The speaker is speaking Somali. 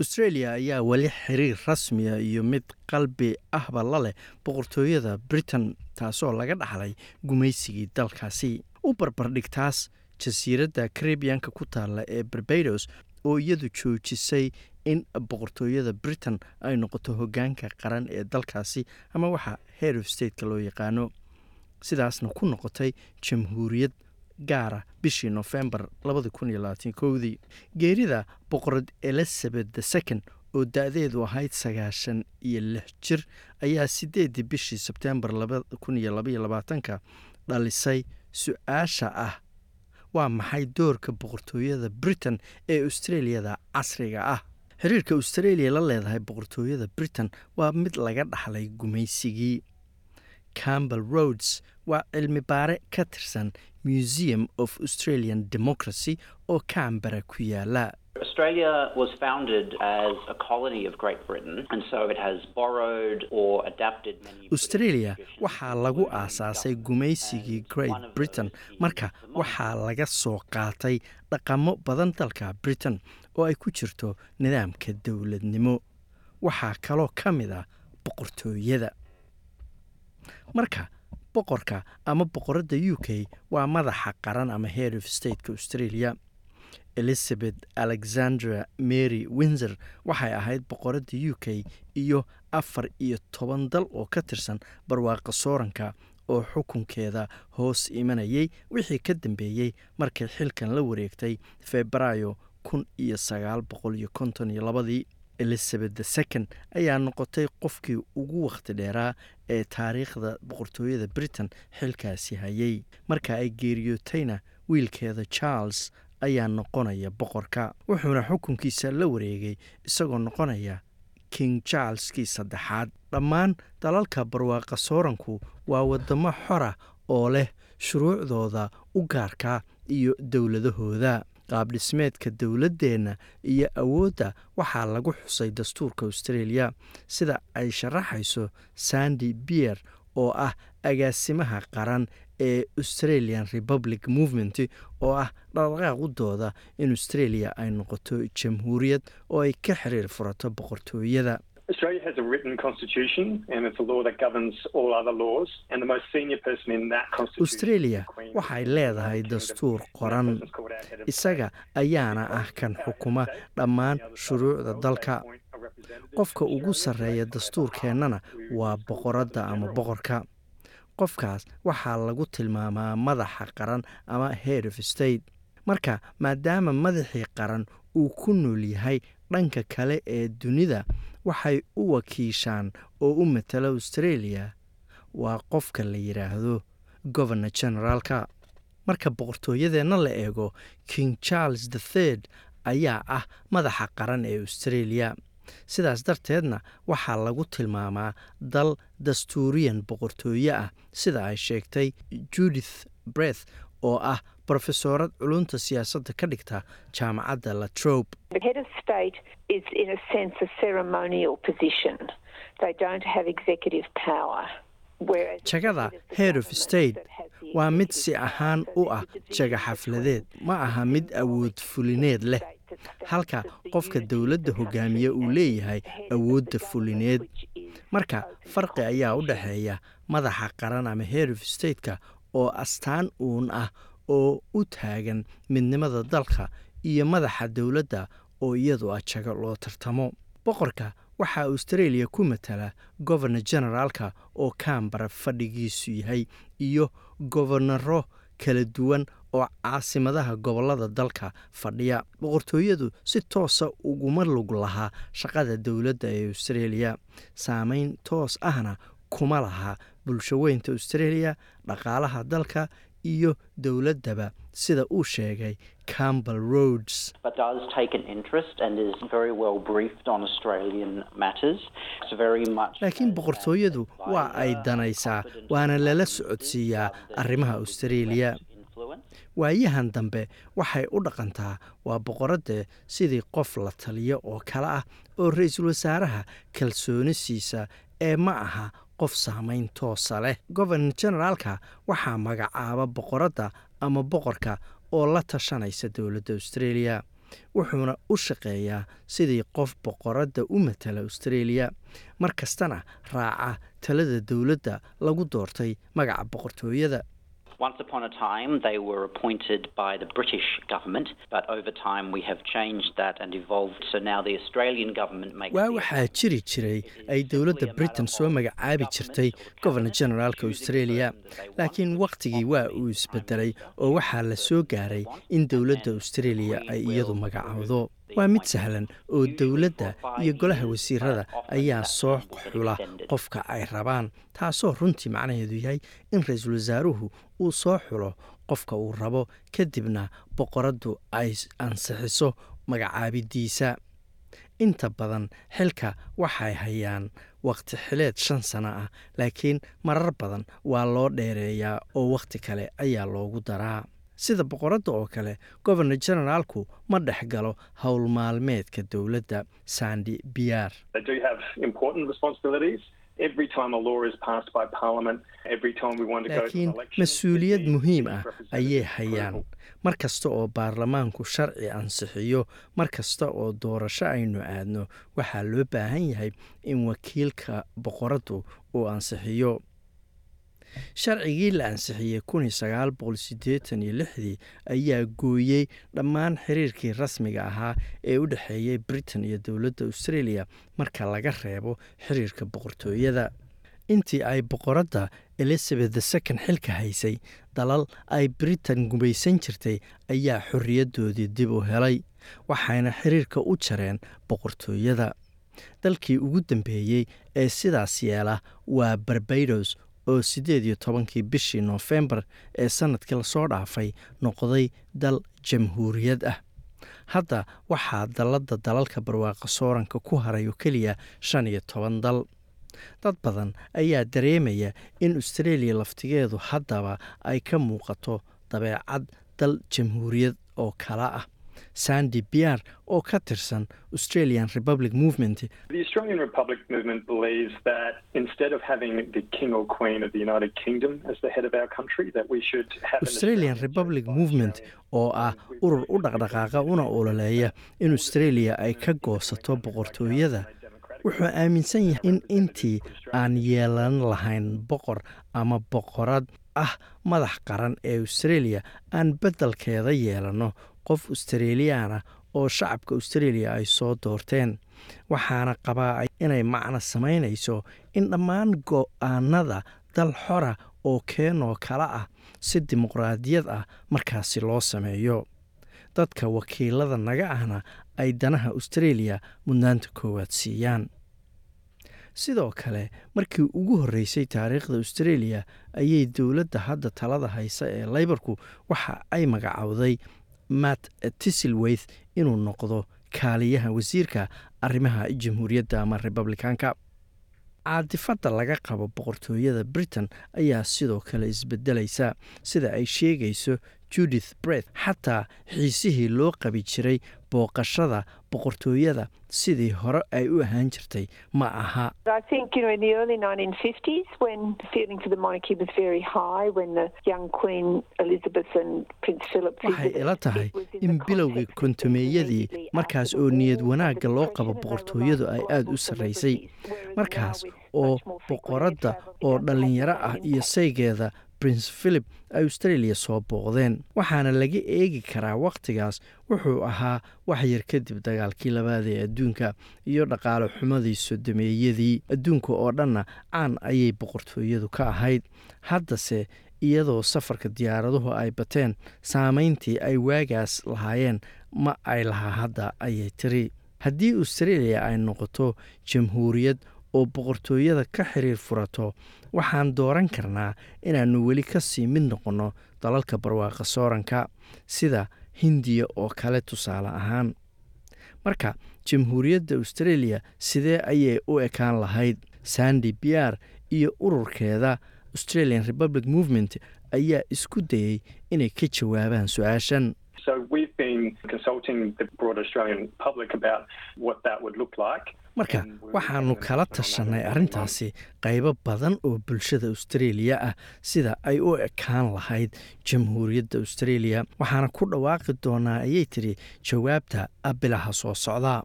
australia ayaa weli xiriir rasmiya iyo mid qalbi ahba la leh boqortooyada britain taasoo laga dhaxlay gumaysigii dalkaasi. U barbardhigtaas jasiiradda caribianka ku taalla ee barbados oo iyadu joojisay in boqortooyada britain ay noqoto hoggaanka qaran ee dalkaasi ama waxa head of stateka loo yaqaano. Sidaasna ku noqotay jamhuuriyad gaara bishii nofembar kowdii. Geerida boqorad elizabeth second oo da-deedu ahayd sagaashan iyo lix jir ayaa sideedii bishii sebtembar ka dhalisay su'aasha ah. Waa maxay doorka boqortooyada britain ee australiyada casriga ah? Xiriirka australia la leedahay boqortooyada britain waa mid laga dhaxlay gumaysigii campbell roads waa cilmi baare ka tirsan museum of australian democracy oo cambara ku yaalla. Australia waxaa lagu aasaasay gumaysigii great britain. marka waxaa laga soo qaatay dhaqamo badan dalka britain oo ay ku jirto nidaamka dowladnimo. Waxaa kaloo ka mid ah boqortooyada marka boqorka ama boqoradda u k waa madaxa qaran ama head of stateka australia. Elizabeth alexandra mary windsor waxay ahayd boqoradda u k iyo afar iyo toban dal oo ka tirsan barwaaqa sooranka oo xukunkeeda hoos imanayay wixii ka dambeeyey markay xilkan la wareegtay febraayo kun iyo sagaal boqol iyo konton iyo labadii elizabeth the second ayaa noqotay qofkii ugu wakhti dheeraa ee taariikhda boqortooyada britain xilkaasi hayay. Marka ay geeriyootayna wiilkeeda charles ayaa noqonaya boqorka wuxuuna xukunkiisa la wareegay isagoo noqonaya king charleskii saddexaad. Dhammaan dalalka barwaaqa sooranku waa waddamo xora oo leh shuruucdooda u gaarka iyo dowladahooda qaabdhismeedka dowladdeenna iyo awoodda waxaa lagu xusay dastuurka australia sida ay sharaxayso sandy bier oo ah agaasimaha qaran ee australian republic movement oo ah dhaqdhaqaaqudooda in australia ay noqoto jamhuuriyad oo ay ka xiriir furato boqortooyada Australia has a written constitution and it's a law that governs all other laws and the most senior person in that constitution australia waxay leedahay dastuur qoran. Isaga ayaana ah kan xukuma dhammaan shuruucda dalka. Qofka ugu sarreeya dastuurkeennana waa boqoradda ama boqorka. Qofkaas waxaa lagu tilmaamaa madaxa qaran ama head of state. Marka maadaama madaxii qaran uu ku nool yahay dhanka kale ee dunida waxay u wakiishaan oo u matala australia. Waa qofka la yidhaahdo governor generaalka marka boqortooyadeenna la eego king charles the third ayaa ah madaxa qaran ee australia. Sidaas darteedna waxaa lagu tilmaamaa dal dastuuriyan boqortooye ah sida ay sheegtay judith breth oo ah brofesoorad culunta siyaasadda ka dhigta jaamacadda la trobe. Jagada head of state waa mid si ahaan u ah jaga xafladeed ma aha mid awood fulineed leh. halka qofka dowladda hogaamiye uu leeyahay awoodda fulineed. marka farqi ayaa u dhexeeya madaxa qaran ama head of stateka oo astaan uun ah oo u taagan midnimada dalka iyo madaxa dowladda oo iyadu ah jago loo tartamo. Boqorka waxaa australia ku matala governor generaalka oo cambara fadhigiisu yahay iyo gobonaro kala duwan oo caasimadaha gobollada dalka fadhiya. Boqortooyadu si toosa uguma lug lahaa shaqada dowladda ee australia. Saameyn toos ahna kuma laha bulshaweynta australia dhaqaalaha dalka iyo dowladdaba sida uu sheegay campbell roads laakiin boqortooyadu waa ay danaysaa waana lala socodsiiyaa arrimaha australia. Waayahan dambe waxay u dhaqantaa waa boqoradde sidii qof la taliyo oo kale ah oo ra'iisul wasaaraha kalsooni siisa ee ma aha qof saamayn toosa leh governor generaalka waxaa magacaaba boqoradda ama boqorka oo la tashanaysa dowladda australia wuxuuna u shaqeeyaa sidii qof boqoradda u matala australia. Mar kastana raaca talada dowladda lagu doortay magaca boqortooyada Once upon a time, they were appointed by the British government, but over time we have changed that and evolved. So now the Australian government makes. waa waxaa jiri jiray ay dowladda britain soo magacaabi jirtay governor generaalka australia laakiin wakhtigii waa uu isbedelay oo waxaa la soo gaaray in dowladda australia ay iyadu magacowdo waa mid sahlan oo dowladda iyo golaha wasiirada ayaa soo xula qofka ay rabaan taasoo runtii macnaheedu yahay in ra'iisul wasaaruhu uu soo xulo qofka uu rabo kadibna boqoraddu ay ansixiso magacaabidiisa. Inta badan xilka waxay hayaan wakhti xileed shan sano ah laakiin marar badan waa loo dheereeyaa oo wakhti kale ayaa loogu daraa sida boqoradda oo kale gobernor generaalku ma dhex galo howl maalmeedka dowladda sandi to laakiin mas'uuliyad muhiim ah ayay hayaan. Mar kasta oo baarlamaanku sharci ansixiyo mar kasta oo doorasho aynu aadno waxaa loo baahan yahay in wakiilka boqoraddu uu ansixiyo sharcigii la ansixiyey kun sagaal boqol sideetan iyo lixdii ayaa gooyey dhammaan xiriirkii rasmiga ahaa ee u dhexeeyey britain iyo dowladda australia marka laga reebo xiriirka boqortooyada. Intii ay boqoradda elizabeth second xilka haysay dalal ay britain gumaysan jirtay ayaa xorriyaddoodii dib u helay waxayna xiriirka u jareen boqortooyada. Dalkii ugu dambeeyey ee sidaas yeela waa barbados oo siddeed iyo tobankii bishii noofembar ee sannadkii la soo dhaafay noqday dal jamhuuriyad ah. Hadda waxaa dalladda dalalka barwaaqa sooranka ku haray oo keliya shan iyo toban dal. Dad badan ayaa dareemaya in australia laftigeedu haddaba ay ka muuqato dabeecad dal jamhuuriyad oo kala ah sandi biar oo ka tirsan australian republic movement. The Australian Republic movement believes that instead of having the King or Queen of the United Kingdom as the head of our country, that we should have an australian republic movement oo ah urur u dhaqdhaqaaqa una ololeeya in australia ay ka goosato boqortooyada. Wuxuu aaminsan yahay in intii aan yeelan lahayn boqor ama boqorad ah madax qaran ee australia aan beddelkeeda yeelanno qof australiyaana oo shacabka australia ay soo doorteen. Waxaana qabaa inay macno samaynayso in dhammaan go'aanada dal xora oo keenoo kala ah si dimuqraadiyad ah markaasi loo sameeyo. Dadka wakiilada naga ahna ay danaha australia mudnaanta koowaad siiyaan. Sidoo kale markii ugu horreysay taariikhda australia ayay dowladda hadda talada haysa ee leybarku waxa ay magacowday matt tisilweith inuu noqdo kaaliyaha wasiirka arrimaha jamhuuriyadda ama republikaanka. Caadifadda laga qabo boqortooyada britain ayaa sidoo kale isbedelaysa sida ay sheegayso judith breth xataa xiisihii loo qabi jiray booqashada boqortooyada sidii hore ay u ahaan jirtay ma aha. I think, you know, in the early 1950s, when feeling for the monarchy was very high, when the young Queen Elizabeth and Prince Philip waxay ila tahay in bilowgii kontumeeyadii markaas oo niyad wanaagga loo qabo boqortooyadu ay aada u sarraysay. markaas oo boqoradda oo dhallinyaro ah iyo saygeeda prince philip australia soo booqdeen waxaana laga eegi karaa wakhtigaas wuxuu ahaa wax yar kadib dagaalkii labaad ee adduunka iyo dhaqaale xumadii sodomeeyadii adduunka oo dhanna caan ayay boqortooyadu ka ahayd. Haddase iyadoo safarka diyaaraduhu ay bateen saameyntii ay waagaas lahaayeen ma ay lahaa hadda ayay tiri. Haddii australia ay noqoto jamhuuriyad oo boqortooyada ka xiriir furato waxaan dooran karnaa inaannu weli ka sii mid noqonno dalalka barwaaqa sooranka sida hindiya oo kale tusaale ahaan. Marka jamhuuriyadda australia sidee ayay u ekaan lahayd? Sandi biar iyo ururkeeda australian republic movement ayaa isku dayey inay ka jawaabaan su'aashan. So marka waxaanu kala tashanay arrintaasi qaybo badan oo bulshada australia ah sida ay u ekaan lahayd jamhuuriyadda australia waxaana ku dhawaaqi doonaa ayay tidhi jawaabta bilaha soo socdaa